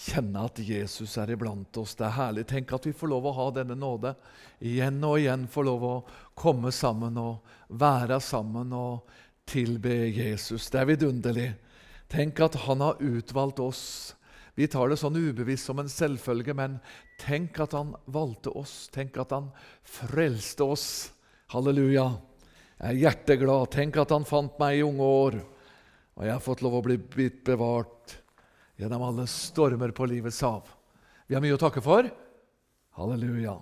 kjenne at Jesus er iblant oss. Det er herlig. Tenk at vi får lov å ha denne nåde. Igjen og igjen får lov å komme sammen og være sammen og tilbe Jesus. Det er vidunderlig. Tenk at han har utvalgt oss. Vi tar det sånn ubevisst som en selvfølge, men tenk at han valgte oss. Tenk at han frelste oss. Halleluja. Jeg er hjerteglad. Tenk at han fant meg i unge år, og jeg har fått lov å bli bevart gjennom alle stormer på livets hav. Vi har mye å takke for. Halleluja.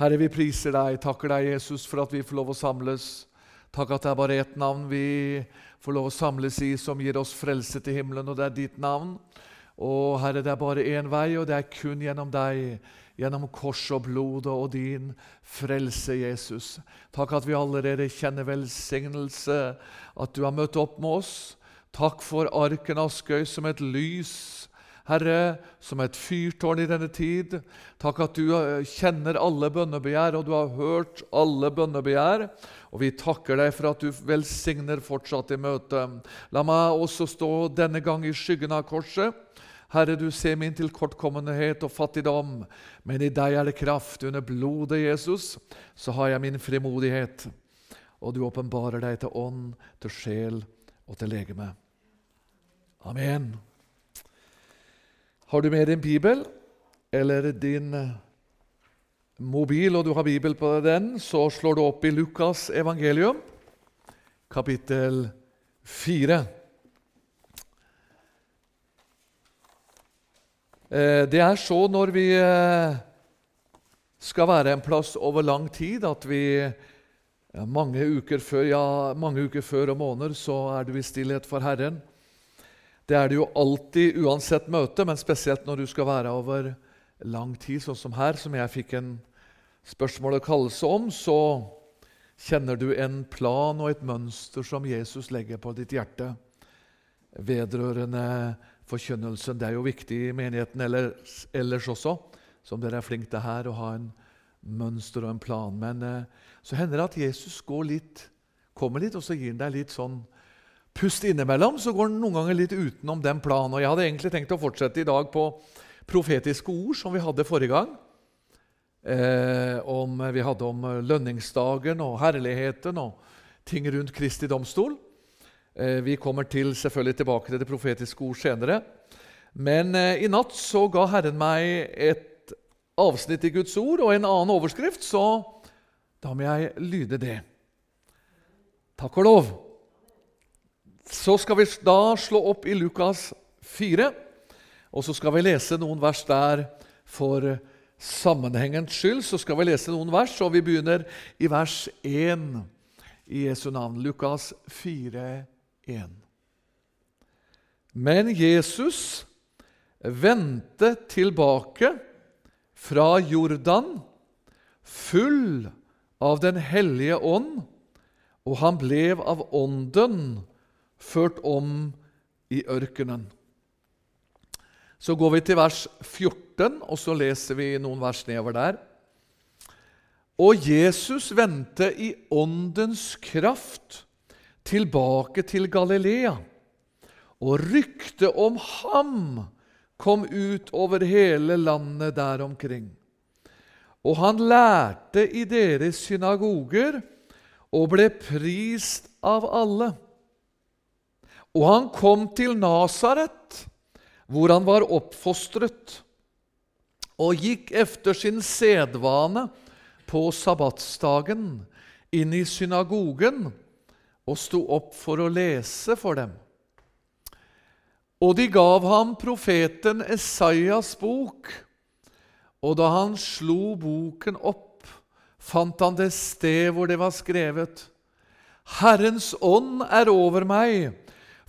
Herre, vi priser deg, takker deg, Jesus, for at vi får lov å samles. Takk at det er bare ett navn vi får lov å samles i, som gir oss frelse til himmelen, og det er ditt navn. Og Herre, det er bare én vei, og det er kun gjennom deg, gjennom kors og blod og din frelse, Jesus. Takk at vi allerede kjenner velsignelse, at du har møtt opp med oss. Takk for arken Askøy som et lys, Herre, som et fyrtårn i denne tid. Takk at du eh, kjenner alle bønnebegjær, og du har hørt alle bønnebegjær. Og vi takker deg for at du velsigner fortsatt i møtet. La meg også stå denne gang i skyggen av korset. Herre, du ser min tilkortkommenhet og fattigdom, men i deg er det kraft. Under blodet, Jesus, så har jeg min frimodighet. Og du åpenbarer deg til ånd, til sjel og til legeme. Amen. Har du med din bibel eller din eh, mobil, og du har bibel på den, så slår du opp i Lukas evangelium, kapittel 4. Eh, det er så når vi eh, skal være en plass over lang tid, at vi mange uker før, ja, mange uker før og måneder så er du i stillhet for Herren. Det er det jo alltid uansett møte, men spesielt når du skal være over lang tid, sånn som her, som jeg fikk en spørsmål og kallelse om, så kjenner du en plan og et mønster som Jesus legger på ditt hjerte vedrørende forkynnelsen. Det er jo viktig i menigheten ellers, ellers også, som dere er flinke til her, å ha en mønster og en plan. Men eh, så hender det at Jesus går litt, kommer litt, og så gir han deg litt sånn pust innimellom, så går den noen ganger litt utenom den planen. Og Jeg hadde egentlig tenkt å fortsette i dag på profetiske ord, som vi hadde forrige gang. Eh, om, vi hadde om lønningsdagen og herligheten og ting rundt Kristi domstol. Eh, vi kommer til, selvfølgelig tilbake til det profetiske ord senere. Men eh, i natt så ga Herren meg et avsnitt i Guds ord og en annen overskrift, så da må jeg lyde det. Takk og lov. Så skal vi da slå opp i Lukas 4, og så skal vi lese noen vers der for sammenhengens skyld. Så skal vi lese noen vers, og vi begynner i vers 1 i Jesu navn. Lukas 4, 1. Men Jesus vendte tilbake fra Jordan, full av Den hellige ånd, og han ble av ånden ført om i ørkenen. Så går vi til vers 14, og så leser vi noen vers nedover der. Og Jesus vendte i åndens kraft tilbake til Galilea, og ryktet om ham kom ut over hele landet der omkring. Og han lærte i deres synagoger og ble prist av alle. Og han kom til Nasaret, hvor han var oppfostret, og gikk efter sin sedvane på sabbatsdagen inn i synagogen og sto opp for å lese for dem. Og de gav ham profeten Esaias bok, og da han slo boken opp, fant han det sted hvor det var skrevet:" Herrens ånd er over meg,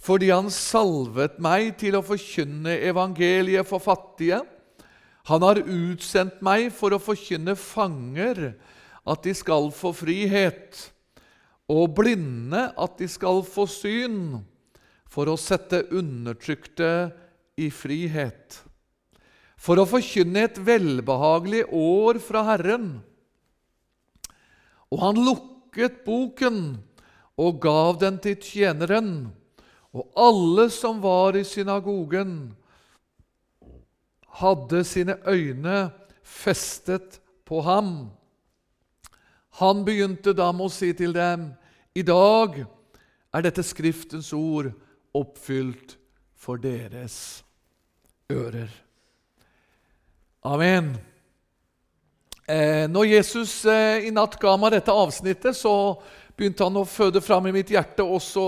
fordi han salvet meg til å forkynne evangeliet for fattige. Han har utsendt meg for å forkynne fanger at de skal få frihet, og blinde at de skal få syn, for å sette undertrykte i frihet. For å forkynne et velbehagelig år fra Herren. Og han lukket boken og gav den til tjeneren og alle som var i synagogen, hadde sine øyne festet på ham. Han begynte da med å si til dem, i dag er dette Skriftens ord oppfylt for deres ører. Amen. Eh, når Jesus eh, i natt ga meg dette avsnittet, så begynte han å føde fram i mitt hjerte også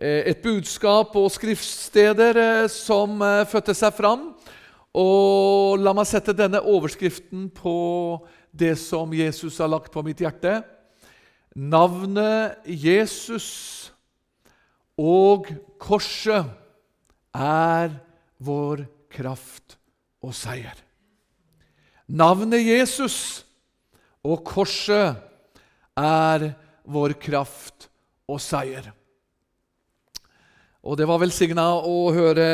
et budskap og skriftsteder eh, som eh, fødte seg fram. Og la meg sette denne overskriften på det som Jesus har lagt på mitt hjerte. Navnet Jesus og korset er vår kraft og seier. Navnet Jesus og korset er vår kraft og seier. Og det var velsigna å høre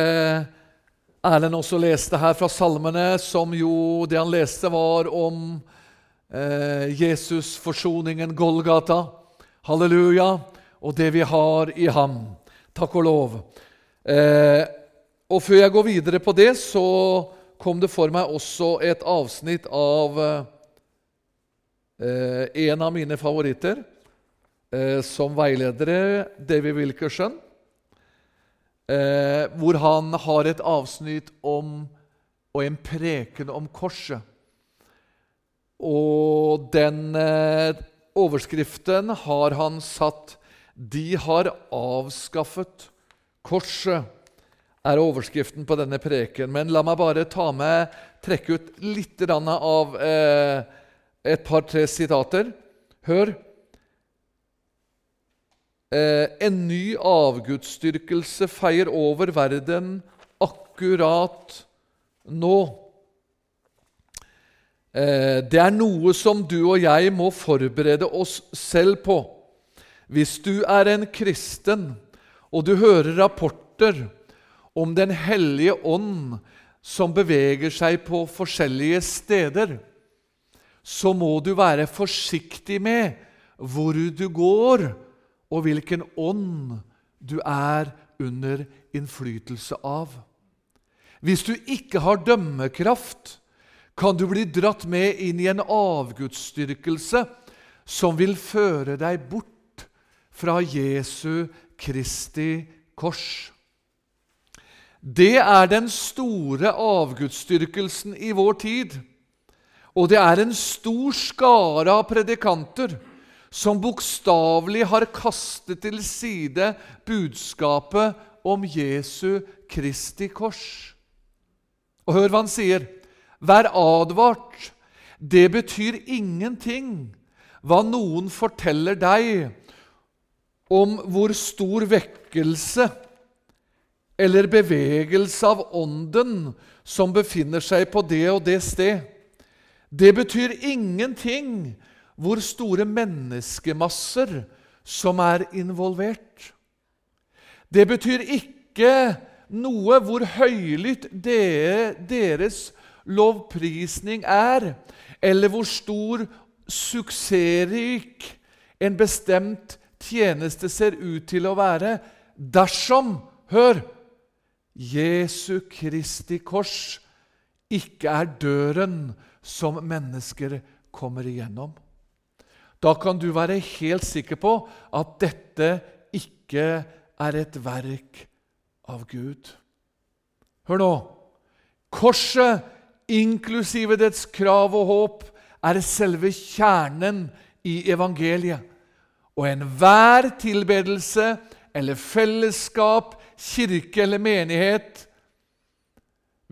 Erlend også leste her fra salmene, som jo det han leste, var om eh, Jesus, forsoningen, Golgata. Halleluja. Og det vi har i ham. Takk og lov. Eh, og før jeg går videre på det, så kom det for meg også et avsnitt av eh, en av mine favoritter eh, som veiledere, David Wilkerson, eh, hvor han har et avsnitt om og en preken om korset. Og den eh, overskriften har han satt 'De har avskaffet korset' er overskriften på denne preken. Men la meg bare ta med, trekke ut litt av eh, et par-tre sitater. Hør. Eh, en ny avgudsdyrkelse feier over verden akkurat nå. Eh, det er noe som du og jeg må forberede oss selv på. Hvis du er en kristen, og du hører rapporter om Den hellige ånd som beveger seg på forskjellige steder, så må du være forsiktig med hvor du går, og hvilken ånd du er under innflytelse av. Hvis du ikke har dømmekraft, kan du bli dratt med inn i en avgudsdyrkelse som vil føre deg bort fra Jesu Kristi kors. Det er den store avgudsdyrkelsen i vår tid. Og det er en stor skare av predikanter som bokstavelig har kastet til side budskapet om Jesu Kristi kors. Og hør hva han sier. Vær advart. Det betyr ingenting hva noen forteller deg om hvor stor vekkelse eller bevegelse av ånden som befinner seg på det og det sted. Det betyr ingenting hvor store menneskemasser som er involvert. Det betyr ikke noe hvor høylytt deres lovprisning er, eller hvor stor suksessrik en bestemt tjeneste ser ut til å være, dersom Hør! Jesu Kristi kors ikke er døren som mennesker kommer igjennom. Da kan du være helt sikker på at dette ikke er et verk av Gud. Hør nå. Korset, inklusive dets krav og håp, er selve kjernen i evangeliet. Og enhver tilbedelse eller fellesskap kirke eller menighet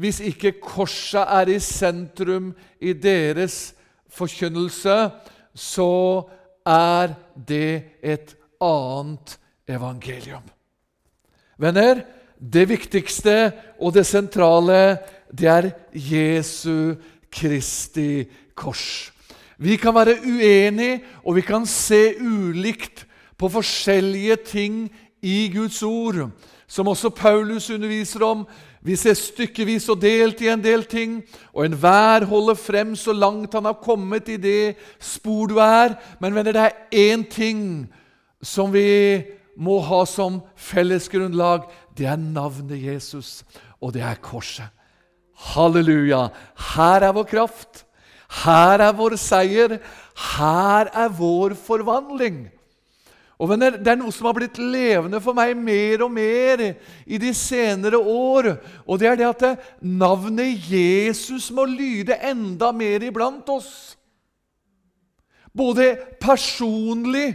hvis ikke korset er i sentrum i deres forkynnelse, så er det et annet evangelium. Venner, det viktigste og det sentrale, det er Jesu Kristi kors. Vi kan være uenige, og vi kan se ulikt på forskjellige ting i Guds ord som også Paulus underviser om. Vi ser stykkevis og delt i en del ting, og enhver holder frem så langt han har kommet i det spor du er. Men venner, det er én ting som vi må ha som fellesgrunnlag. Det er navnet Jesus, og det er korset. Halleluja! Her er vår kraft. Her er vår seier. Her er vår forvandling. Og venner, Det er noe som har blitt levende for meg mer og mer i de senere år. Og det er det at navnet Jesus må lyde enda mer iblant oss. Både personlig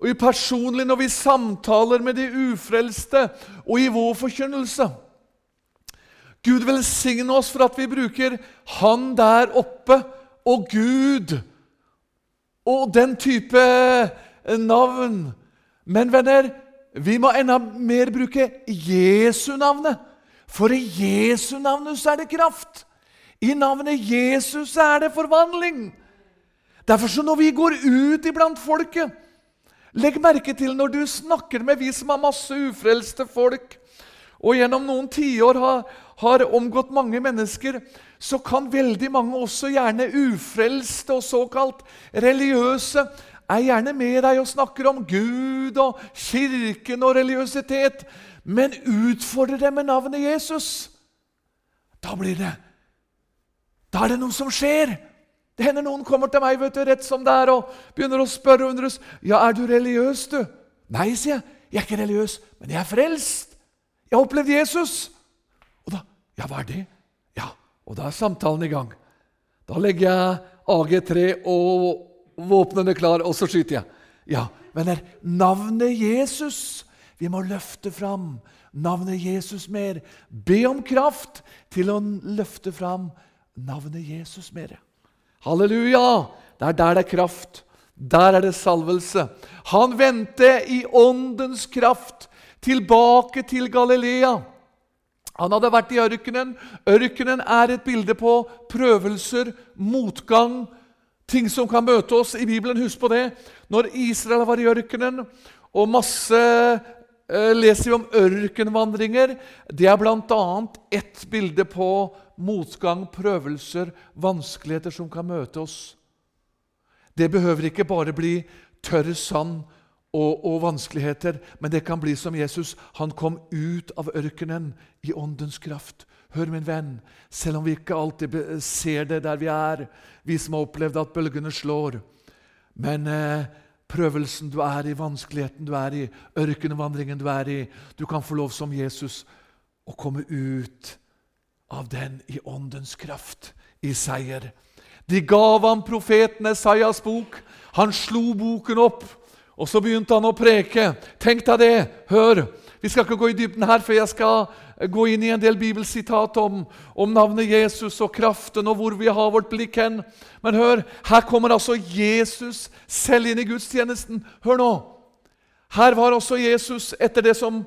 og i personlig når vi samtaler med de ufrelste, og i vår forkynnelse. Gud velsigne oss for at vi bruker Han der oppe og Gud og den type navn. Men venner, vi må enda mer bruke Jesu-navnet. For i Jesu-navnet så er det kraft. I navnet Jesus er det forvandling. Derfor så når vi går ut iblant folket Legg merke til når du snakker med vi som har masse ufrelste folk, og gjennom noen tiår har, har omgått mange mennesker, så kan veldig mange, også gjerne ufrelste og såkalt religiøse, er gjerne med deg og snakker om Gud og kirken og religiøsitet, men utfordrer dem med navnet Jesus. Da blir det Da er det noe som skjer. Det hender noen kommer til meg vet du, rett som det er, og begynner å spørre og undres. 'Ja, er du religiøs, du?' 'Nei', sier jeg. 'Jeg er ikke religiøs, men jeg er frelst.' 'Jeg har opplevd Jesus.' Og da 'Ja, hva er det?' Ja, og da er samtalen i gang. Da legger jeg AG3 og våpnene klar, og så skyter jeg. Ja, venner, navnet Jesus Vi må løfte fram navnet Jesus mer. Be om kraft til å løfte fram navnet Jesus mer. Halleluja! Det er der det er kraft. Der er det salvelse. Han vendte i åndens kraft tilbake til Galilea. Han hadde vært i ørkenen. Ørkenen er et bilde på prøvelser, motgang, ting som kan møte oss i Bibelen. Husk på det. Når Israel var i ørkenen, og masse eh, leser vi om ørkenvandringer. Det er bl.a. ett bilde på motgang, prøvelser, vanskeligheter som kan møte oss. Det behøver ikke bare bli tørr sand og, og, vanskeligheter, men det kan bli som Jesus. Han kom ut av ørkenen i åndens kraft. Hør, min venn, selv om vi ikke alltid ser det der vi er, vi som har opplevd at bølgene slår Men eh, prøvelsen du er i, vanskeligheten du er i, ørkenvandringen du er i Du kan få lov som Jesus å komme ut av den i åndens kraft, i seier. De gav ham profeten Esaias bok. Han slo boken opp, og så begynte han å preke. Tenk deg det! Hør! Vi skal ikke gå i dybden her, for jeg skal gå inn i en del bibelsitat om, om, navnet Jesus og kraften og hvor vi har vårt blikk hen. Men hør, her kommer altså Jesus selv inn i gudstjenesten. Hør nå! Her var også Jesus, etter det som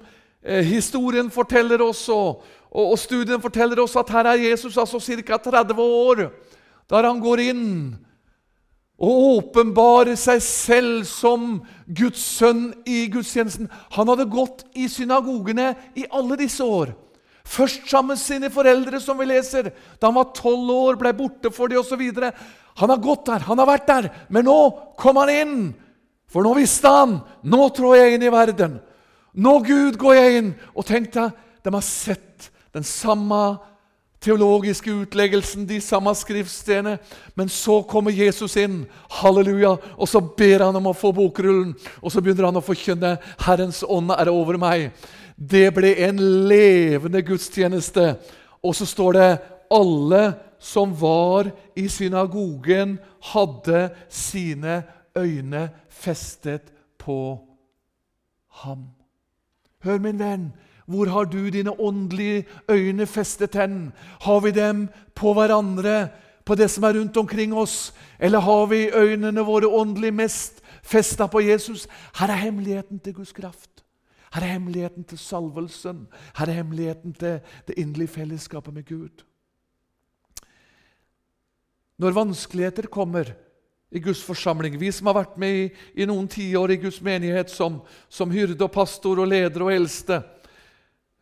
eh, historien forteller oss, og, og, og, studien forteller oss, at her er Jesus altså ca. 30 år, der han går inn og åpenbare seg selv som Guds sønn i gudstjenesten. Han hadde gått i synagogene i alle disse år. Først sammen med sine foreldre, som vi leser. Da han var tolv år, ble borte for dem osv. Han har gått der, han har vært der, men nå kom han inn. For nå visste han nå trår jeg inn i verden. Nå, Gud, går jeg inn. Og tenk deg, de har sett den samme teologiske utleggelsen, de samme skriftstedene. Men så kommer Jesus inn, halleluja, og så ber han om å få bokrullen. Og så begynner han å forkynne 'Herrens ånd er over meg'. Det ble en levende gudstjeneste. Og så står det 'alle som var i synagogen, hadde sine øyne festet på ham'. Hør, min venn. Hvor har du dine åndelige øyne festet hen? Har vi dem på hverandre, på det som er rundt omkring oss? Eller har vi øynene våre åndelig mest festa på Jesus? Her er hemmeligheten til Guds kraft. Her er hemmeligheten til salvelsen. Her er hemmeligheten til det inderlige fellesskapet med Gud. Når vanskeligheter kommer i Guds forsamling, vi som har vært med i, i noen tiår i Guds menighet som, som hyrde og pastor og leder og eldste,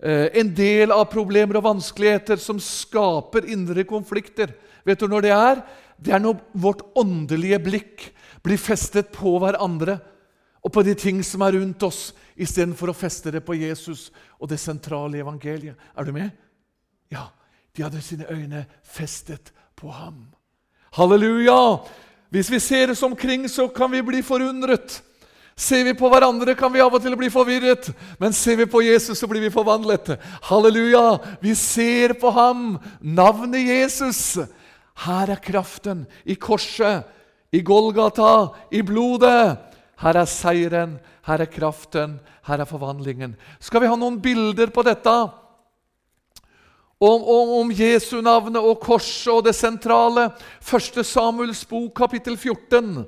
en del av problemer og vanskeligheter som skaper indre konflikter. Vet du når det er? Det er når vårt åndelige blikk blir festet på hverandre og på de ting som er rundt oss, istedenfor å feste det på Jesus og det sentrale evangeliet. Er du med? Ja. De hadde sine øyne festet på ham. Halleluja! Hvis vi ser oss omkring, så kan vi bli forundret. Ser vi på hverandre, kan vi av og til bli forvirret, men ser vi på Jesus, så blir vi forvandlet. Halleluja! Vi ser på ham, navnet Jesus. Her er kraften i korset, i Golgata, i blodet. Her er seieren, her er kraften, her er forvandlingen. Skal vi ha noen bilder på dette? Om, om, om Jesu navnet og korset og det sentrale. 1. Samuels bok, kapittel 14.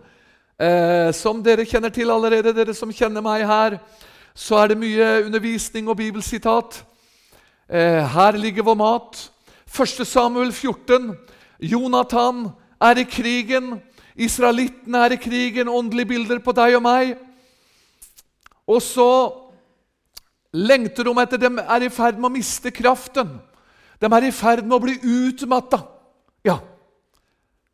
Eh, som dere kjenner til allerede, dere som kjenner meg her, så er det mye undervisning og bibelsitat. Eh, her ligger vår mat. 1. Samuel 14. Jonathan er i krigen. Israelittene er i krigen. Åndelige bilder på deg og meg. Og så lengter de etter dem er i ferd med å miste kraften. De er i ferd med å bli utmatta. Ja.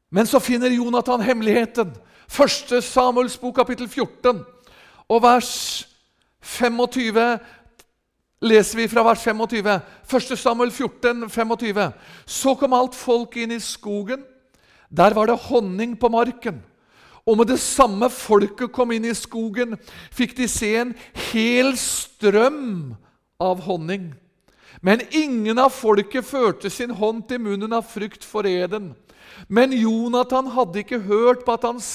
Men så finner Jonathan hemmeligheten. Første Samuels bok, kapittel 14, og vers 25 leser vi fra vers 25. Første Samuel 14, 25. Så kom alt folk inn i skogen. Der var det honning på marken. Og med det samme folket kom inn i skogen, fikk de se en hel strøm av honning. Men ingen av folket førte sin hånd til munnen av frykt for eden. Men Jonathan hadde ikke hørt på at hans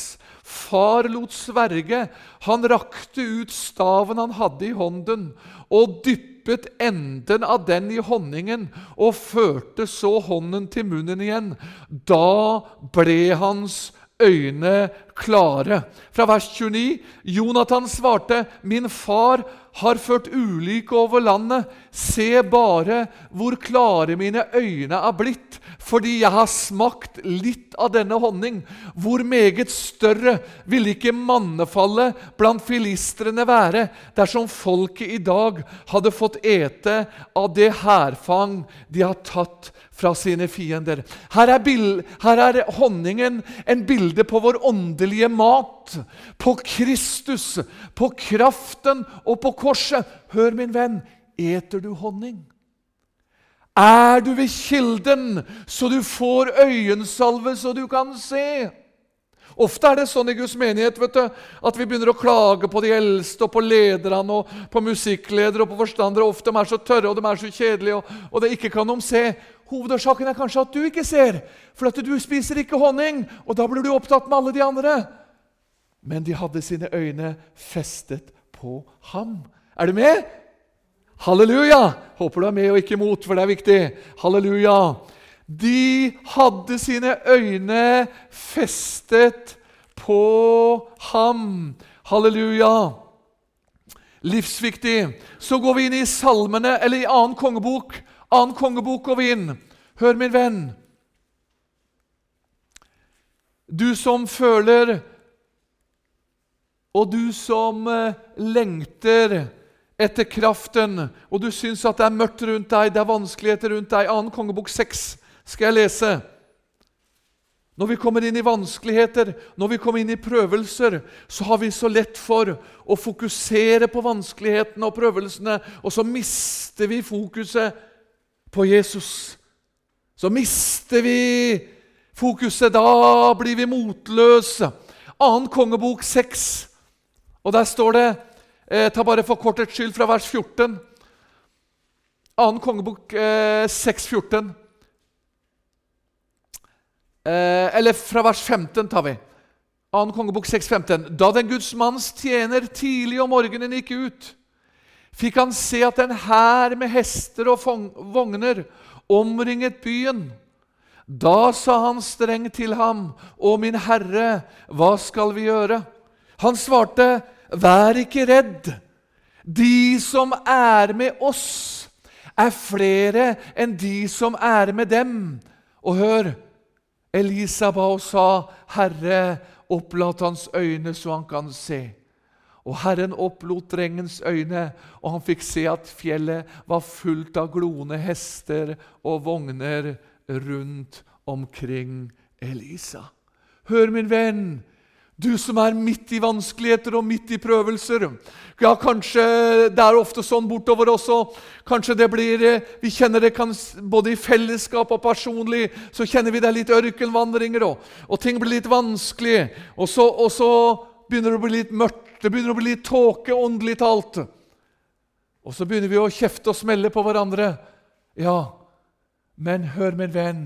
far lot sverge. Han rakte ut staven han hadde i hånden, og dyppet enden av den i honningen og førte så hånden til munnen igjen. Da ble hans øyne klare. Fra vers 29. Jonathan svarte, 'Min far har ført ulykke over landet. Se bare hvor klare mine øyne er blitt, fordi jeg har smakt litt av denne honning. Hvor meget større ville ikke mannefallet blant filistrene være dersom folket i dag hadde fått ete av det hærfang de har tatt fra sine fiender. Her er, her er, honningen en bilde på vår åndelige mat. På Kristus, på kraften og på korset. Hør, min venn, eter du honning? Er du ved kilden, så du får øyensalve, så du kan se? Ofte er det sånn i Guds menighet vet du, at vi begynner å klage på de eldste og på lederne og på musikkledere og på forstandere. Ofte de er så tørre og de er så kjedelige, og, og det ikke kan de se. Hovedårsaken er kanskje at du ikke ser, for at du spiser ikke honning. Og da blir du opptatt med alle de andre. Men de hadde sine øyne festet på ham. Er du med? Halleluja! Håper du er med og ikke imot, for det er viktig. Halleluja! De hadde sine øyne festet på ham. Halleluja! Livsviktig. Så går vi inn i salmene, eller i annen kongebok. Annen kongebok går vi inn. Hør, min venn. Du som føler, og du som eh, lengter etter kraften, og du syns at det er mørkt rundt deg, det er vanskeligheter rundt deg. Annen kongebok 6 skal jeg lese. Når vi kommer inn i vanskeligheter, når vi kommer inn i prøvelser, så har vi så lett for å fokusere på vanskelighetene og prøvelsene, og så mister vi fokuset på Jesus. Så mister vi fokuset. Da blir vi motløse. Annen kongebok 6, og der står det eh, Ta bare for kortets skyld fra vers 14. Annen kongebok eh, 6, 14. Eh, eller fra vers 15 tar vi. 2. kongebok 6, 15. Da den Guds manns tjener tidlig om morgenen gikk ut, fikk han se at en hær med hester og vogner omringet byen. Da sa han strengt til ham, Å min herre, hva skal vi gjøre? Han svarte, Vær ikke redd. De som er med oss, er flere enn de som er med dem. Og hør, Elisa ba og sa, 'Herre, opplat hans øyne så han kan se.' Og Herren opplot drengens øyne, og han fikk se at fjellet var fullt av gloende hester og vogner rundt omkring Elisa. Hør, min venn, Du som er midt i vanskeligheter og midt i prøvelser. Ja, kanskje det er ofte sånn bortover også. Kanskje det blir eh, Vi kjenner det kan, både i fellesskap og personlig. Så kjenner vi det er litt ørkenvandringer, og, og ting blir litt vanskelig. Og så, og så, begynner det å bli litt mørkt. Det begynner å bli litt tåke, åndelig talt. Og så begynner vi å kjefte og smelle på hverandre. Ja, men hør, min venn.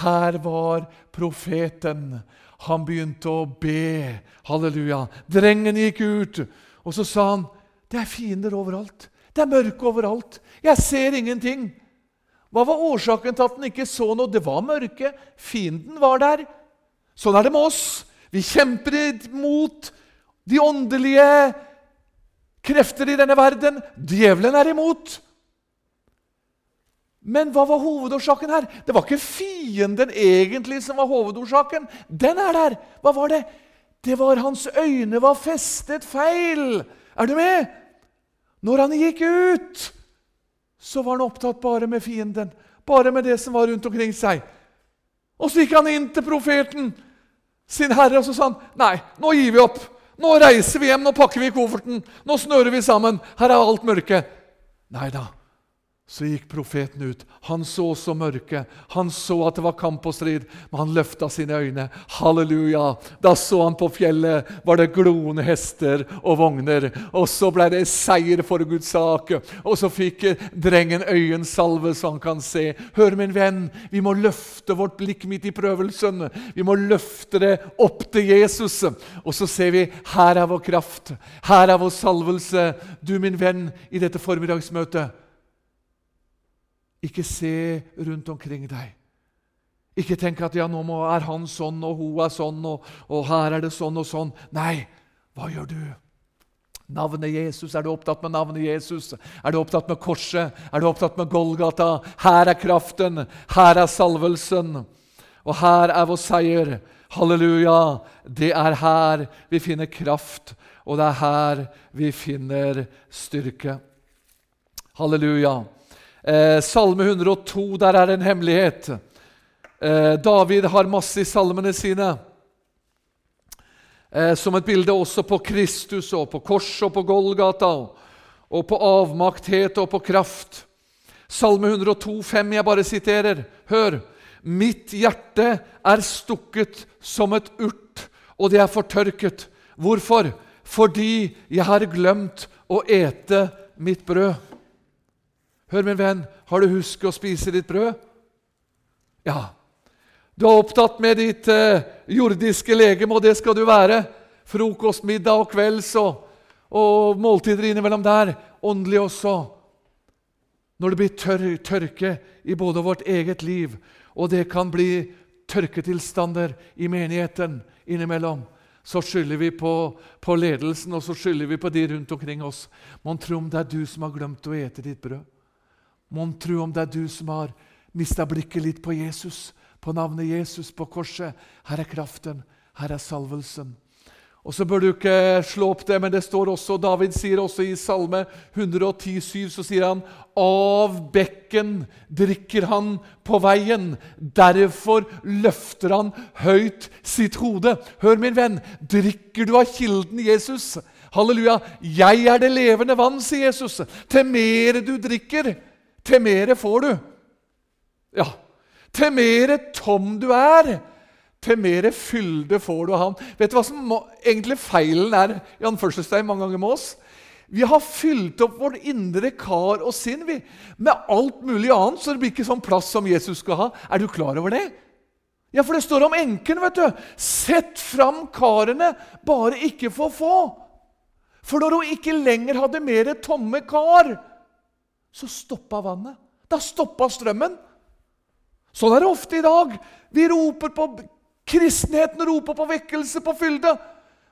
Her var profeten han begynte å be. Halleluja. Drengen gikk ut, og så sa han, 'Det er fiender overalt. Det er mørke overalt. Jeg ser ingenting.' Hva var årsaken til at han ikke så noe? Det var mørke. Fienden var der. Sånn er det med oss. Vi kjemper mot de åndelige krefter i denne verden. Djevelen er imot. Men hva var hovedårsaken her? Det var ikke fienden egentlig som var hovedårsaken. Den er der. Hva var det? Det var hans øyne var festet feil. Er du med? Når han gikk ut, så var han opptatt bare med fienden. Bare med det som var rundt omkring seg. Og så gikk han inn til profeten, sin herre, og så sa han, 'Nei, nå gir vi opp. Nå reiser vi hjem, nå pakker vi kofferten. Nå snører vi sammen. Her er alt mørke.' Nei da. Så gikk profeten ut. Han så også mørket. Han så at det var kamp og strid, men han løfta sine øyne. Halleluja! Da så han på fjellet var det gloende hester og vogner. Og så ble det seier for Guds sak. Og så fikk drengen øyensalve, så han kan se. Hør, min venn, vi må løfte vårt blikk midt i prøvelsen. Vi må løfte det opp til Jesus. Og så ser vi her er vår kraft. Her er vår salvelse. Du, min venn, i dette formiddagsmøtet. Ikke se rundt omkring deg. Ikke tenk at ja, nå er han sånn, og hun er sånn, og, og her er det sånn og sånn. Nei, hva gjør du? Navnet Jesus. Er du opptatt med navnet Jesus? Er du opptatt med korset? Er du opptatt med Golgata? Her er kraften, her er salvelsen, og her er vår seier. Halleluja! Det er her vi finner kraft, og det er her vi finner styrke. Halleluja! Eh, salme 102, der er en hemmelighet. Eh, David har masse i salmene sine. Eh, som et bilde også på Kristus og på korset og på Golgata. Og på avmakthet og på kraft. Salme 102, 5, jeg bare siterer. Hør! Mitt hjerte er stukket som et urt, og det er fortørket. Hvorfor? Fordi jeg har glemt å ete mitt brød. Hør, min venn, har du husket å spise ditt brød? Ja. Du er opptatt med ditt eh, jordiske legeme, og det skal du være. Frokost, middag og kvelds og, og måltider innimellom der. Åndelig også. Når det blir tør tørke i både vårt eget liv, og det kan bli tørketilstander i menigheten innimellom, så skylder vi på, på ledelsen, og så skylder vi på de rundt omkring oss. Mon tro om det er du som har glemt å ete ditt brød? Mon tro om det er du som har mista blikket litt på Jesus, på navnet Jesus på korset. Her er kraften, her er salvelsen. Og så bør du ikke slå opp det, men det står også, David sier også i Salme 110,7, så sier han av bekken drikker han på veien. Derfor løfter han høyt sitt hode. Hør, min venn, drikker du av kilden Jesus? Halleluja. Jeg er det levende vann, sier Jesus. Til mer du drikker, til mere får du. Ja, til mere tom du er, til mere fylde får du av ham. Vet du hva som må, egentlig feilen er Jan anførselstegn mange ganger med oss? Vi har fylt opp vårt indre kar og sinn vi, med alt mulig annet, så det blir ikke sånn plass som Jesus skal ha. Er du klar over det? Ja, for det står om enken. vet du. Sett fram karene, bare ikke for få. For når hun ikke lenger hadde mer tomme kar, så stoppa vannet. Da stoppa strømmen. Sånn er det ofte i dag. Vi roper på kristenheten, roper på vekkelse, på fylde.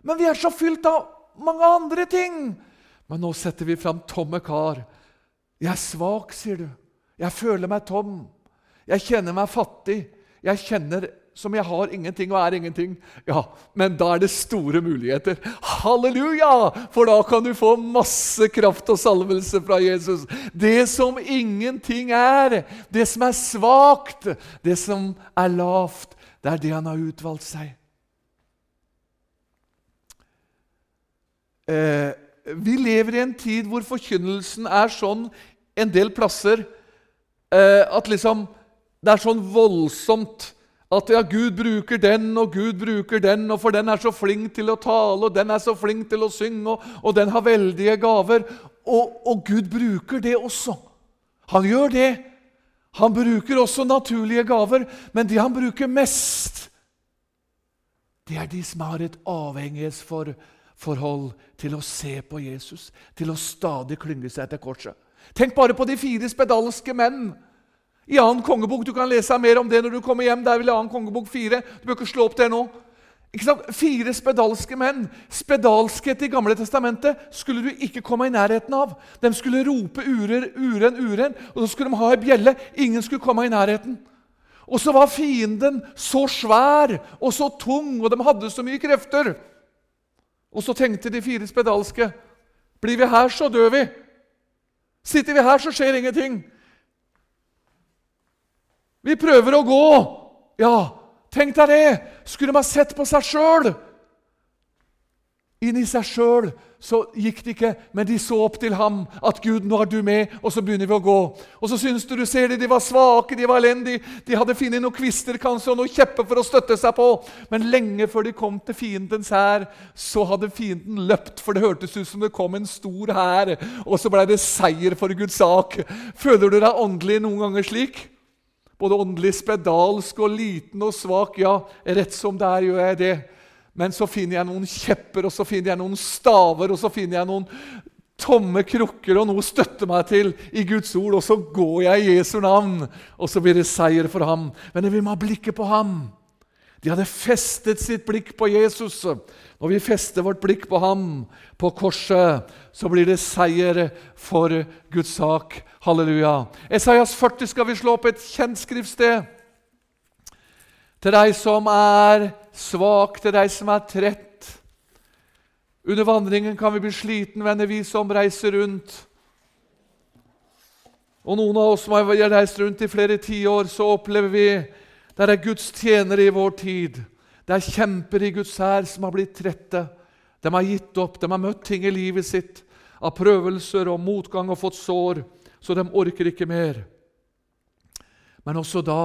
Men vi er så fylt av mange andre ting. Men nå setter vi fram tomme kar. Jeg er svak, sier du. Jeg føler meg tom. Jeg kjenner meg fattig. Jeg kjenner som jeg har ingenting og er ingenting. Ja, men da er det store muligheter. Halleluja! For da kan du få masse kraft og salvelse fra Jesus. Det som ingenting er, det som er svakt, det som er lavt, det er det han har utvalgt seg. eh, Vi lever i en tid hvor forkynnelsen er sånn en del plasser eh, at liksom det er sånn voldsomt at ja, Gud bruker den, og Gud bruker den, og for den er så flink til å tale, og den er så flink til å synge, og, og den har veldige gaver. Og, og Gud bruker det også. Han gjør det. Han bruker også naturlige gaver, men de han bruker mest, det er de som har et avhengighetsforhold til å se på Jesus, til å stadig klynge seg til korset. Tenk bare på de fire spedalske menn i annen kongebok. Du kan lese mer om det når du kommer hjem. Det er vel annen kongebok fire. Du bør ikke slå opp det nå. Fire spedalske menn. Spedalskhet i Gamle testamentet skulle du ikke komme i nærheten av. De skulle rope uren, uren, uren, og så skulle de ha ei bjelle. Ingen skulle komme i nærheten. Og så var fienden så svær og så tung, og de hadde så mye krefter. Og så tenkte de fire spedalske Blir vi her, så dør vi. Sitter vi her, så skjer ingenting. Vi prøver å gå. Ja, tenk deg det! Skulle de ha sett på seg sjøl? Inni seg sjøl så gikk det ikke, men de så opp til ham. At 'Gud, nå er du med', og så begynner vi å gå. Og så syns du du ser det, de var svake, de var elendige. De hadde funnet noen kvister kanskje, og noen kjepper for å støtte seg på. Men lenge før de kom til fiendens hær, så hadde fienden løpt, for det hørtes ut som det kom en stor hær. Og så ble det seier for Guds sak. Føler du deg åndelig noen ganger slik? Både åndelig spedalsk og liten og svak. Ja, rett som det er, gjør jeg det. Men så finner jeg noen kjepper og så finner jeg noen staver og så finner jeg noen tomme krukker og noe å støtte meg til i Guds ord. Og så går jeg i Jesu navn, og så blir det seier for ham. Men vi må ha blikket på ham. De hadde festet sitt blikk på Jesus. Når vi fester vårt blikk på ham, på korset, så blir det seier for Guds sak. Halleluja. Esaias 40 skal vi slå opp et kjent skriftsted. Til deg som er svak, til deg som er trett. Under vandringen kan vi bli sliten, venner, vi som reiser rundt. Og noen av oss som har reist rundt i flere tiår, så opplever vi der er Guds tjenere i vår tid. Det er kjemper i Guds hær som har blitt trette. De har gitt opp, de har møtt ting i livet sitt av prøvelser og motgang og fått sår, så de orker ikke mer. Men også da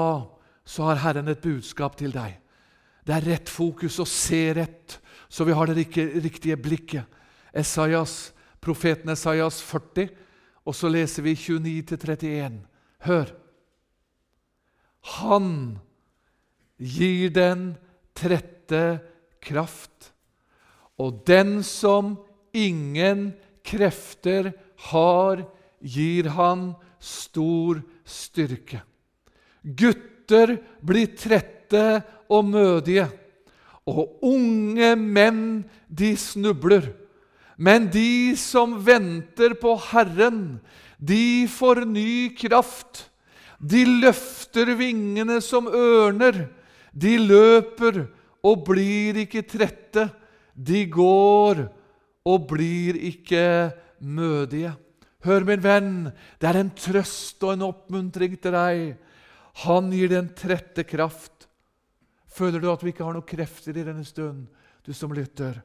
så har Herren et budskap til deg. Det er rett fokus å se rett, så vi har det riktige blikket. Esaias, Profeten Esaias 40, og så leser vi 29-31. Hør! Han gir den trette kraft, og den som ingen krefter har, gir han stor styrke. Gutter blir trette og mødige, og unge menn, de snubler. Men de som venter på Herren, de får ny kraft. De løfter vingene som ørner. De løper og blir ikke trette. De går og blir ikke mødige. Hør, min venn, det er en trøst og en oppmuntring til deg han gir den trette kraft. Føler du at du ikke har noen krefter i denne stund, du som lytter?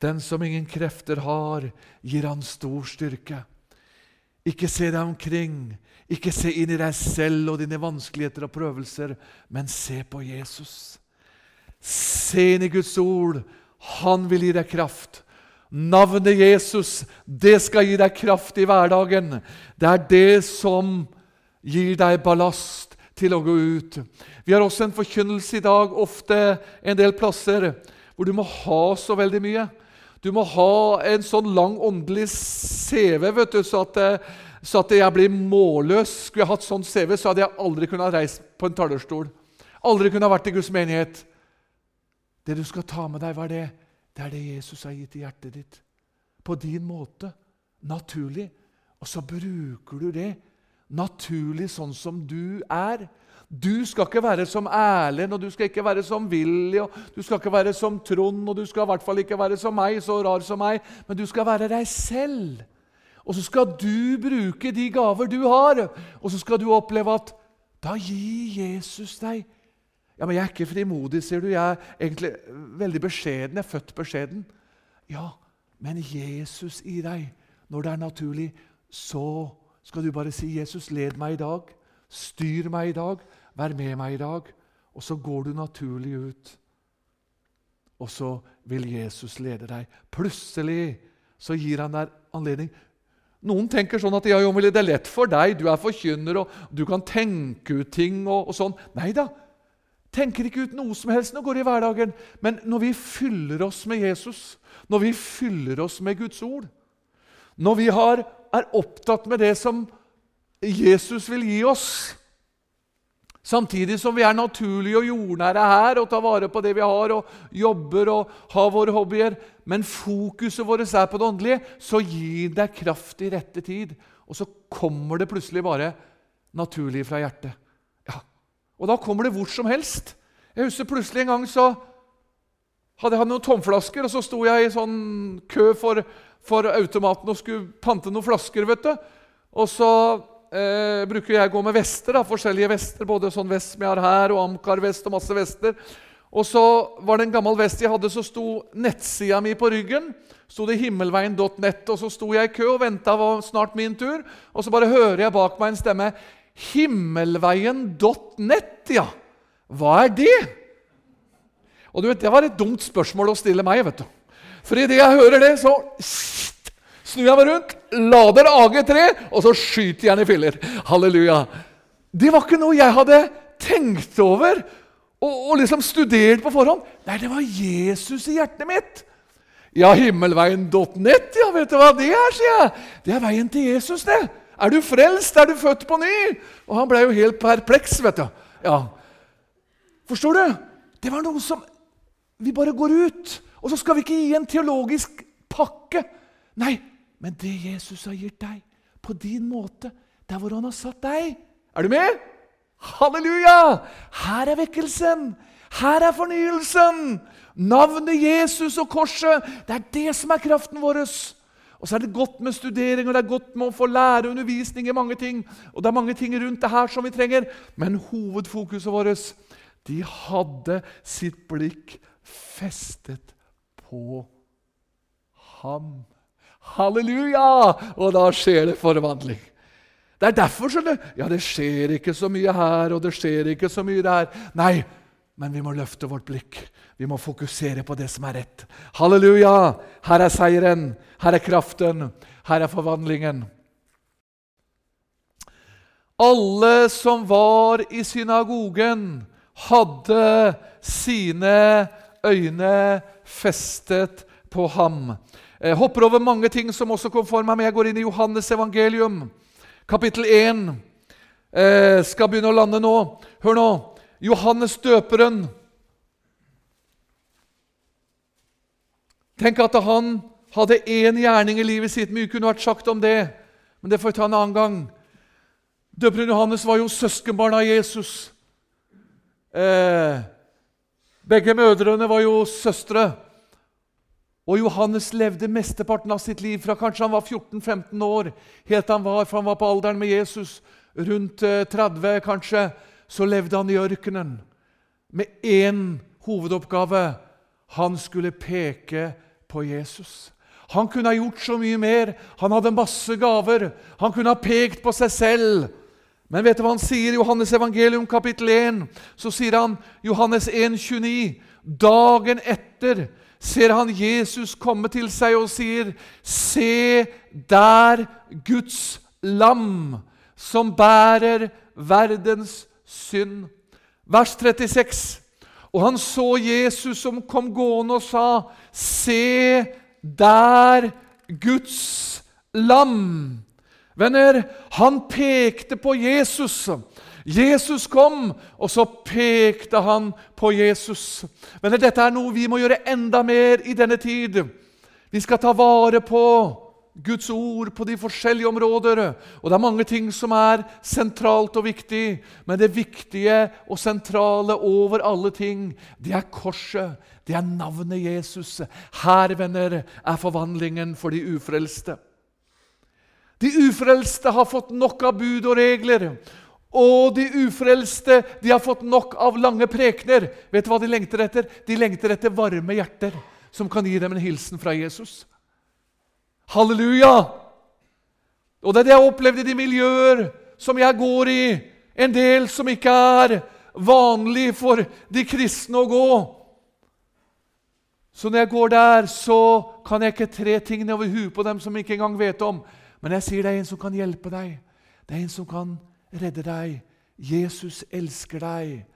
Den som ingen krefter har, gir han stor styrke. Ikke se deg omkring, ikke se inn i deg selv og dine vanskeligheter og prøvelser, men se på Jesus. Se inn i Guds ord. Han vil gi deg kraft. Navnet Jesus, det skal gi deg kraft i hverdagen. Det er det som gir deg ballast til å gå ut. Vi har også en forkynnelse i dag, ofte en del plasser, hvor du må ha så veldig mye. Du må ha en sånn lang åndelig CV vet du, så at, så at jeg blir målløs. Skulle jeg hatt sånn CV, så hadde jeg aldri kunnet reist på en talerstol. Aldri kunne vært i Guds menighet. Det du skal ta med deg, hva er det? Det er det Jesus har gitt i hjertet ditt. På din måte. Naturlig. Og så bruker du det naturlig sånn som du er. Du skal ikke være som Erlend, og du skal ikke være som Willy, og du skal ikke være som Trond, og du skal i hvert fall ikke være som meg, så rar som meg, men du skal være deg selv. Og så skal du bruke de gaver du har, og så skal du oppleve at da gir Jesus deg Ja, men jeg er ikke frimodig, sier du. Jeg er egentlig veldig beskjeden. Jeg er født beskjeden. Ja, Men Jesus i deg, når det er naturlig, så skal du bare si, 'Jesus, led meg i dag. Styr meg i dag. Vær med meg i dag.' Og så går du naturlig ut. Og så vil Jesus lede deg. Plutselig så gir han deg anledning. Noen tenker sånn at ja, det er lett for deg, du er forkynner, og du kan tenke ut ting og, og sånn. Nei da. Tenker ikke ut noe som helst når går i hverdagen. Men når vi fyller oss med Jesus, når vi fyller oss med Guds ord, når vi har, er opptatt med det som Jesus vil gi oss, samtidig som vi er naturlige og jordnære her og tar vare på det vi har, og jobber og har våre hobbyer, men fokuset vårt er på det åndelige, så gir det kraft i rette tid. Og så kommer det plutselig bare naturlig fra hjertet. Ja. Og da kommer det hvor som helst. Jeg husker plutselig en gang så hadde jeg hatt noen tomflasker, og så sto jeg i sånn kø for, for automaten og skulle pante noen flasker. vet du. Og så eh, bruker jeg å gå med vester, da, forskjellige vester, både sånn vest som jeg har her, og Amcar-vest og masse vester. Og så var det en gammel vest jeg hadde, så sto nettsida mi på ryggen. sto det himmelveien.net, og så sto jeg i kø og venta, var snart min tur. Og så bare hører jeg bak meg en stemme. Himmelveien.net, ja. Hva er det? Og du vet, Det var et dumt spørsmål å stille meg. vet du. For idet jeg hører det, så snur jeg meg rundt, lader AG3, og så skyter jeg den i filler. Halleluja. Det var ikke noe jeg hadde tenkt over og, og liksom studert på forhånd. Nei, det var Jesus i hjertet mitt. Ja, himmelveien.net, ja, vet du hva det er, sier jeg. Det er veien til Jesus, det. Er du frelst? Er du født på ny? Og han ble jo helt perpleks, vet du. Ja. Forstår du? Det var noe som Vi bare går ut. Og så skal vi ikke gi en teologisk pakke. Nei, men det Jesus har gitt deg, på din måte, der hvor han har satt deg. Er du med? Halleluja! Her er vekkelsen. Her er fornyelsen. Navnet Jesus og korset. Det er det som er kraften vår. Og så er det godt med studering og det er godt med å få lære undervisning i mange ting. Og det er mange ting rundt det her som vi trenger. Men hovedfokuset vårt de hadde sitt blikk festet på ham. Halleluja! Og da skjer det forvandling. Det er derfor skjønner ja, det skjer ikke så mye her, og det skjer ikke så mye der. Nei, men vi må løfte vårt blikk. Vi må fokusere på det som er rett. Halleluja! Her er seieren, her er kraften, her er forvandlingen. Alle som var i synagogen, hadde sine øyne festet på ham. Jeg hopper over mange ting som også kom for meg, men jeg går inn i Johannes evangelium, kapittel 1. Jeg skal begynne å lande nå. Hør nå. Johannes døperen Tenk at han hadde én gjerning i livet sitt. Mye kunne vært sagt om det, men det får vi ta en annen gang. Døperen Johannes var jo søskenbarn av Jesus. Eh, begge mødrene var jo søstre. Og Johannes levde mesteparten av sitt liv fra kanskje han var 14-15 år, helt han var, for han var på alderen med Jesus, rundt 30 eh, kanskje, så levde han i ørkenen med én hovedoppgave. Han skulle peke på Jesus. Han kunne ha gjort så mye mer. Han hadde masse gaver. Han kunne ha pekt på seg selv. Men vet du hva han sier i Johannes evangelium kapittel 1? Så sier han Johannes 1, 29, Dagen etter ser han Jesus komme til seg og sier, Se der Guds lam, som bærer verdens synd. Vers 36. Og han så Jesus som kom gående og sa, Se der Guds lam. Venner, han pekte på Jesus. Jesus kom, og så pekte han på Jesus. Men dette er noe vi må gjøre enda mer i denne tid. Vi skal ta vare på Guds ord på de forskjellige områder. Og det er mange ting som er sentralt og viktig, men det viktige og sentrale over alle ting, det er korset. Det er navnet Jesus. Her, venner, er forvandlingen for de ufrelste. De ufrelste har fått nok av bud og regler. Og de ufrelste de har fått nok av lange prekener. Vet du hva de lengter etter? De lengter etter varme hjerter som kan gi dem en hilsen fra Jesus. Halleluja! Og det er det jeg har opplevd i de miljøer som jeg går i. En del som ikke er vanlig for de kristne å gå. Så når jeg går der, så kan jeg ikke tre ting over huet på dem som ikke engang vet om. Men jeg sier det er en som kan hjelpe deg. Det er en som kan redde deg. Jesus elsker deg.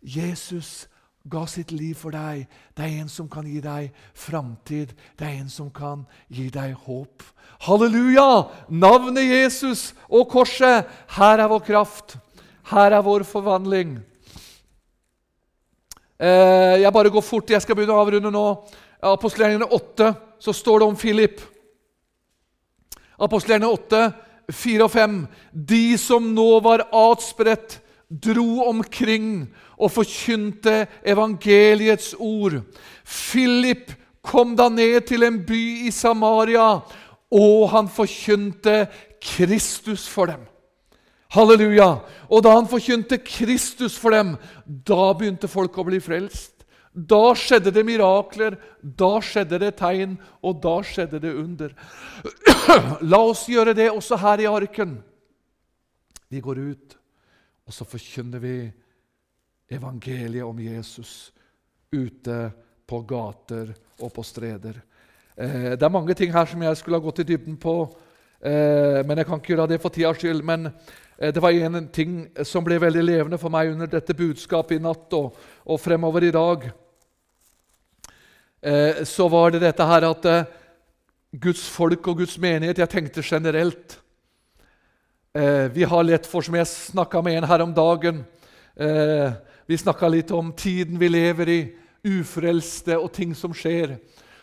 Jesus ga sitt liv for deg. Det er en som kan gi deg framtid. Det er en som kan gi deg håp. Halleluja! Navnet Jesus og korset. Her er vår kraft. Her er vår forvandling. Eh, jeg bare går fort. Jeg skal begynne å avrunde nå. Apostelgjerningene 8 så står det om Philip. Apostelgjerningene 8, 4 og 5. De som nå var atspredt, dro omkring og forkynte evangeliets ord. Philip kom da ned til en by i Samaria, og han forkynte Kristus for dem. Halleluja! Og da han forkynte Kristus for dem, da begynte folk å bli frelst. Da skjedde det mirakler, da skjedde det tegn, og da skjedde det under. La oss gjøre det også her i arken. Vi går ut, og så forkynner vi evangeliet om Jesus ute på gater og på streder. Eh, det er mange ting her som jeg skulle ha gått i dybden på, eh, men jeg kan ikke gjøre det for tidas skyld. Men eh, det var en ting som ble veldig levende for meg under dette budskapet i natt og, og fremover i dag. Eh, så var det dette her at eh, Guds folk og Guds menighet Jeg tenkte generelt. Eh, vi har lett for, som jeg snakka med en her om dagen vi snakka litt om tiden vi lever i, ufrelste og ting som skjer.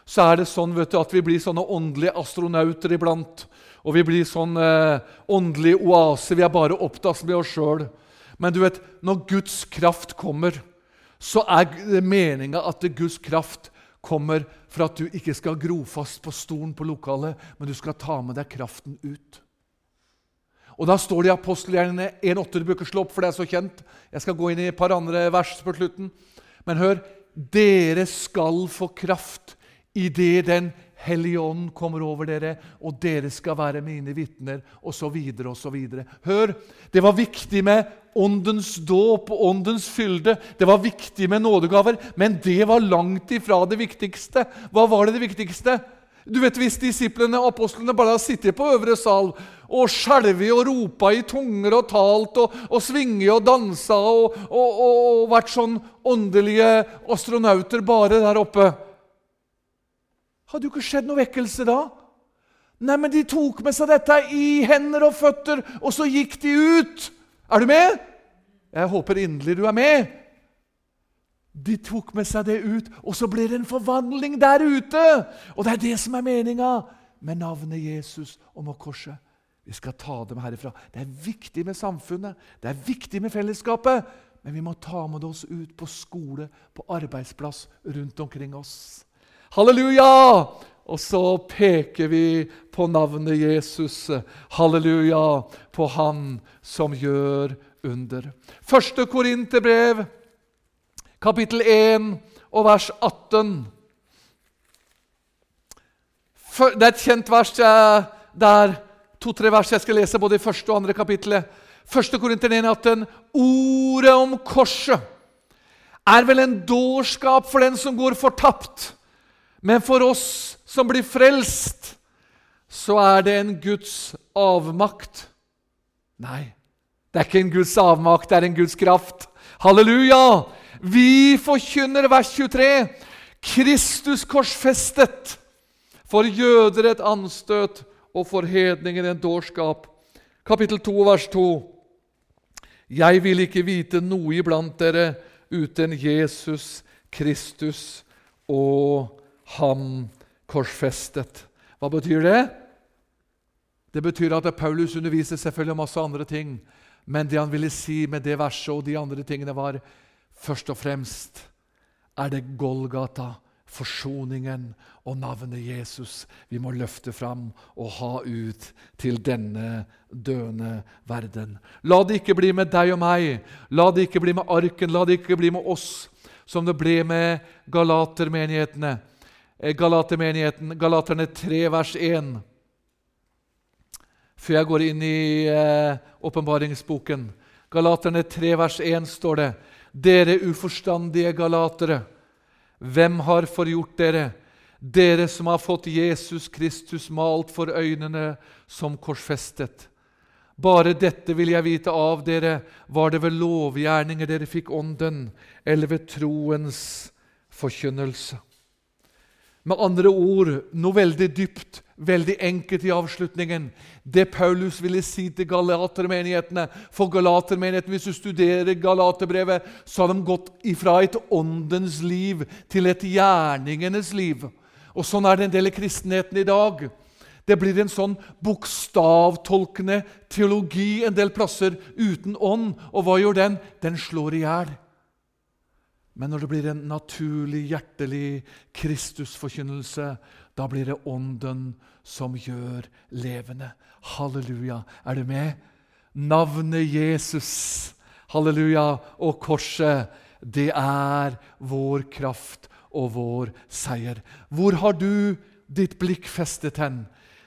Så er det sånn vet du, at vi blir sånne åndelige astronauter iblant. Og vi blir sånn åndelige åndelig oase. Vi er bare opptatt med oss sjøl. Men du vet, når Guds kraft kommer, så er det meninga at Guds kraft kommer for at du ikke skal gro fast på stolen på lokalet, men du skal ta med deg kraften ut. Og Da står det i apostelgjerningene 1,8. Du bruker slå opp, for det er så kjent. Jeg skal gå inn i et par andre vers på slutten. Men hør dere skal få kraft idet Den hellige ånd kommer over dere, og dere skal være mine vitner, osv. osv. Hør, det var viktig med åndens dåp og åndens fylde. Det var viktig med nådegaver, men det var langt ifra det viktigste. Hva var det det viktigste? Du vet, Hvis disiplene apostlene bare hadde sittet på øvre sal og skjelvet og ropa i tunger og talt og, og svinget og dansa og, og, og, vært sånn åndelige astronauter bare der oppe Hadde jo ikke skjedd noe vekkelse da. Nei, men de tok med seg dette i hender og føtter, og så gikk de ut. Er du med? Jeg håper inderlig du er med. De tok med seg det ut, og så ble det en forvandling der ute. Og det er det som er meninga med navnet Jesus og med korset. Vi skal ta dem herifra. Det er viktig med samfunnet, det er viktig med fellesskapet. Men vi må ta med oss ut på skole, på arbeidsplass, rundt omkring oss. Halleluja! Og så peker vi på navnet Jesus. Halleluja! På Han som gjør under. Første Korinterbrev kapittel 1 og vers 18. Det er et kjent vers der to-tre vers jeg skal lese både i første og andre kapittelet. Første Korinter 1, 18. Ordet om korset er vel en dårskap for den som går fortapt. Men for oss som blir frelst, så er det en Guds avmakt. Nei, det er ikke en Guds avmakt, det er en Guds kraft. Halleluja! Vi forkynner vers 23 Kristus korsfestet. For jøder et anstøt og for hedninger en dårskap. Kapittel 2, vers 2. Jeg vil ikke vite noe iblant dere uten Jesus Kristus og Ham korsfestet. Hva betyr det? Det betyr at Paulus underviser selvfølgelig masse andre ting. Men det han ville si med det verset og de andre tingene, var Først og fremst er det Golgata, forsoningen og navnet Jesus vi må løfte fram og ha ut til denne døende verden. La det ikke bli med deg og meg, la det ikke bli med arken, la det ikke bli med oss som det ble med galatermenighetene. Eh, Galatermenigheten, Galaterne 3, vers 1. Før jeg går inn i eh. Galaterne 3, vers 1 står det Dere uforstandige galatere, hvem har forgjort dere? Dere som har fått Jesus Kristus malt for øynene som korsfestet. Bare dette vil jeg vite av dere. Var det ved lovgjerninger dere fikk Ånden, eller ved troens forkynnelse? Med andre ord noe veldig dypt, veldig enkelt i avslutningen. Det Paulus ville si til galatermenighetene For galatermenigheten, hvis du studerer Galaterbrevet, så har de gått ifra et åndens liv til et gjerningenes liv. Og Sånn er det en del i kristenheten i dag. Det blir en sånn bokstavtolkende teologi en del plasser uten ånd. Og hva gjør den? Den slår i hjel. Men når det blir en naturlig, hjertelig Kristusforkynnelse, da blir det Ånden som gjør levende. Halleluja. Er du med? Navnet Jesus, halleluja, og korset, det er vår kraft og vår seier. Hvor har du ditt blikk festet hen?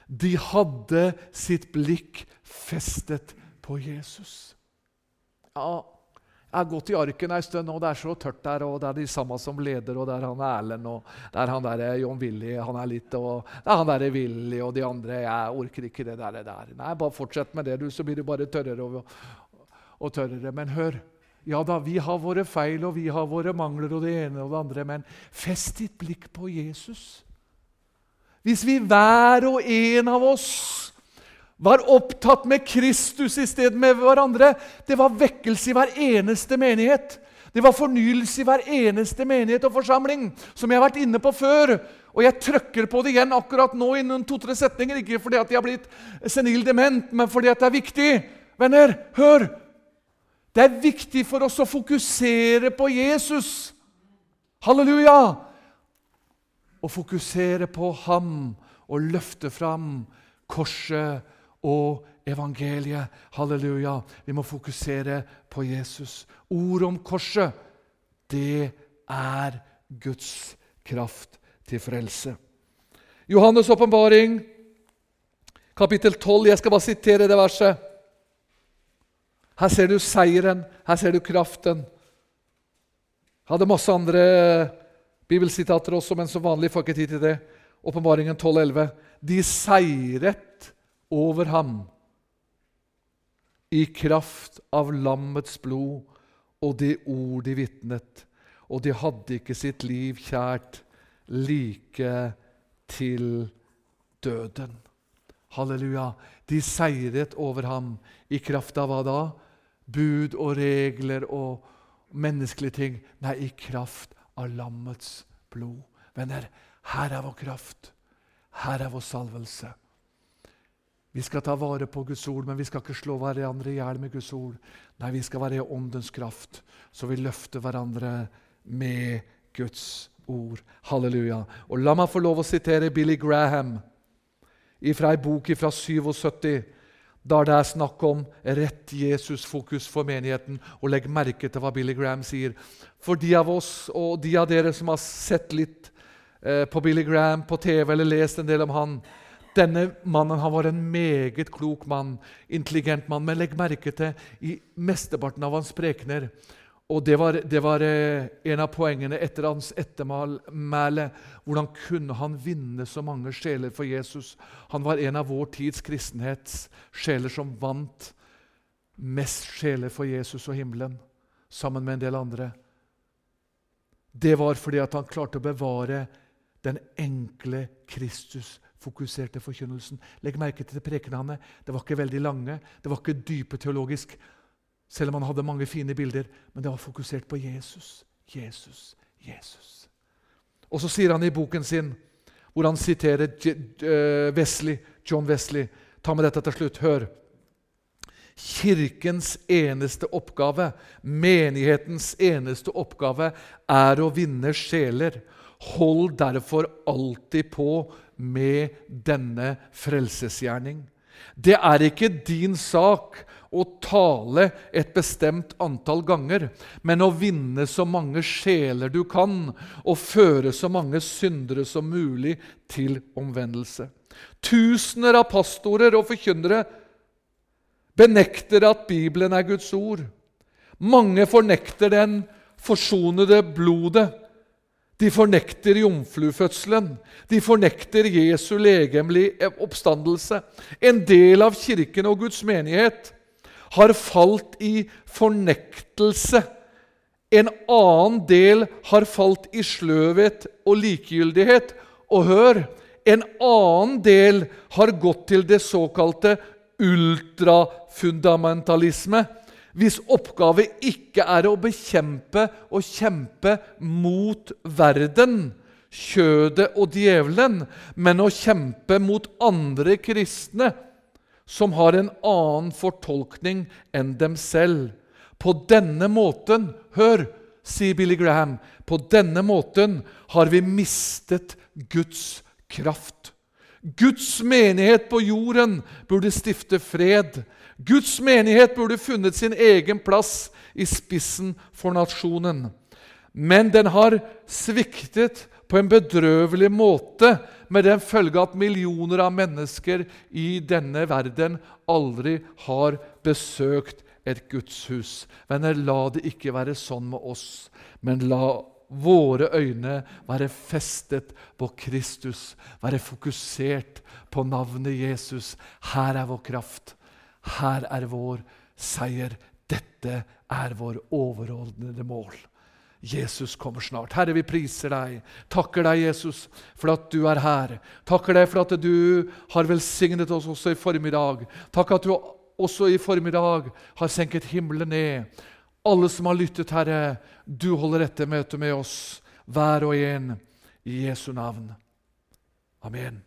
De hadde sitt blikk festet på Jesus. Ja, jeg har gått i arken en stund, og det er så tørt der. og Det er de samme som leder, og det er han Erlend og det er han der John Willy han er litt, og det er han der Willy og de andre. Jeg orker ikke det der. der. Nei, Bare fortsett med det, du, så blir du bare tørrere og, og tørrere. Men hør. Ja da, vi har våre feil og vi har våre mangler og det ene og det andre, men fest ditt blikk på Jesus. Hvis vi hver og en av oss var opptatt med Kristus i stedet med hverandre Det var vekkelse i hver eneste menighet. Det var fornyelse i hver eneste menighet og forsamling, som jeg har vært inne på før. Og jeg trøkker på det igjen akkurat nå i noen to-tre setninger. Ikke fordi at jeg har blitt senil dement, men fordi at det er viktig. Venner, hør! Det er viktig for oss å fokusere på Jesus. Halleluja! Å fokusere på ham og løfte fram korset og evangeliet. Halleluja. Vi må fokusere på Jesus. Ord om korset, det er Guds kraft til frelse. Johannes' åpenbaring, kapittel 12. Jeg skal bare sitere det verset. Her ser du seieren, her ser du kraften. Jeg hadde masse andre bibelsitater også, men som vanlig får jeg ikke tid til det. Åpenbaringen 12,11. De seiret over ham i kraft av lammets blod og det ord de vitnet, og de hadde ikke sitt liv kjært like til døden. Halleluja. De seiret over ham i kraft av hva da? Bud og regler og menneskelige ting. Nei, i kraft av lammets blod. Venner, her er vår kraft. Her er vår salvelse. Vi skal ta vare på Guds ord, men vi skal ikke slå hverandre i hjel med Guds ord. Nei, vi skal være i åndens kraft, så vi løfter hverandre med Guds ord. Halleluja. Og La meg få lov å sitere Billy Graham fra ei bok fra 77, der det er snakk om rett Jesus-fokus for menigheten. Og legg merke til hva Billy Graham sier. For de av oss og de av dere som har sett litt eh, på Billy Graham på TV eller lest en del om han, denne mannen han var en meget klok mann, intelligent mann. Men legg merke til i mesteparten av hans prekener og det var, det var eh, en av poengene etter hans ettermæle. Hvordan kunne han vinne så mange sjeler for Jesus? Han var en av vår tids kristenhets sjeler som vant mest sjeler for Jesus og himmelen, sammen med en del andre. Det var fordi han klarte å bevare den enkle Kristus fokuserte forkynnelsen. Legg merke til prekenene. Det var ikke veldig lange, det var ikke dype teologisk, selv om han hadde mange fine bilder. Men det var fokusert på Jesus, Jesus, Jesus. Og så sier han i boken sin, hvor han siterer eh, Wesley, John Wesley Ta med dette til slutt. Hør. Kirkens eneste oppgave, menighetens eneste oppgave, er å vinne sjeler. Hold derfor alltid på med denne frelsesgjerning. Det er ikke din sak å tale et bestemt antall ganger, men å vinne så mange sjeler du kan, og føre så mange syndere som mulig til omvendelse. Tusener av pastorer og forkynnere benekter at Bibelen er Guds ord. Mange fornekter den forsonede blodet. De fornekter jomfrufødselen. De fornekter Jesu legemlige oppstandelse. En del av Kirken og Guds menighet har falt i fornektelse. En annen del har falt i sløvhet og likegyldighet. Og hør en annen del har gått til det såkalte ultrafundamentalisme, hvis oppgave ikke er å bekjempe og kjempe mot verden, kjødet og djevelen, men å kjempe mot andre kristne som har en annen fortolkning enn dem selv. På denne måten Hør, sier Billy Graham. På denne måten har vi mistet Guds kraft. Guds menighet på jorden burde stifte fred. Guds menighet burde funnet sin egen plass i spissen for nasjonen. Men den har sviktet på en bedrøvelig måte, med den følge at millioner av mennesker i denne verden aldri har besøkt et gudshus. Venner, la det ikke være sånn med oss, men la våre øyne være festet på Kristus, være fokusert på navnet Jesus. Her er vår kraft. Her er vår seier. Dette er vår overordnede mål. Jesus kommer snart. Herre, vi priser deg. Takker deg, Jesus, for at du er her. Takker deg for at du har velsignet oss også i formiddag. Takk at du også i formiddag har senket himmelen ned. Alle som har lyttet, Herre, du holder dette møtet med oss, hver og en, i Jesu navn. Amen.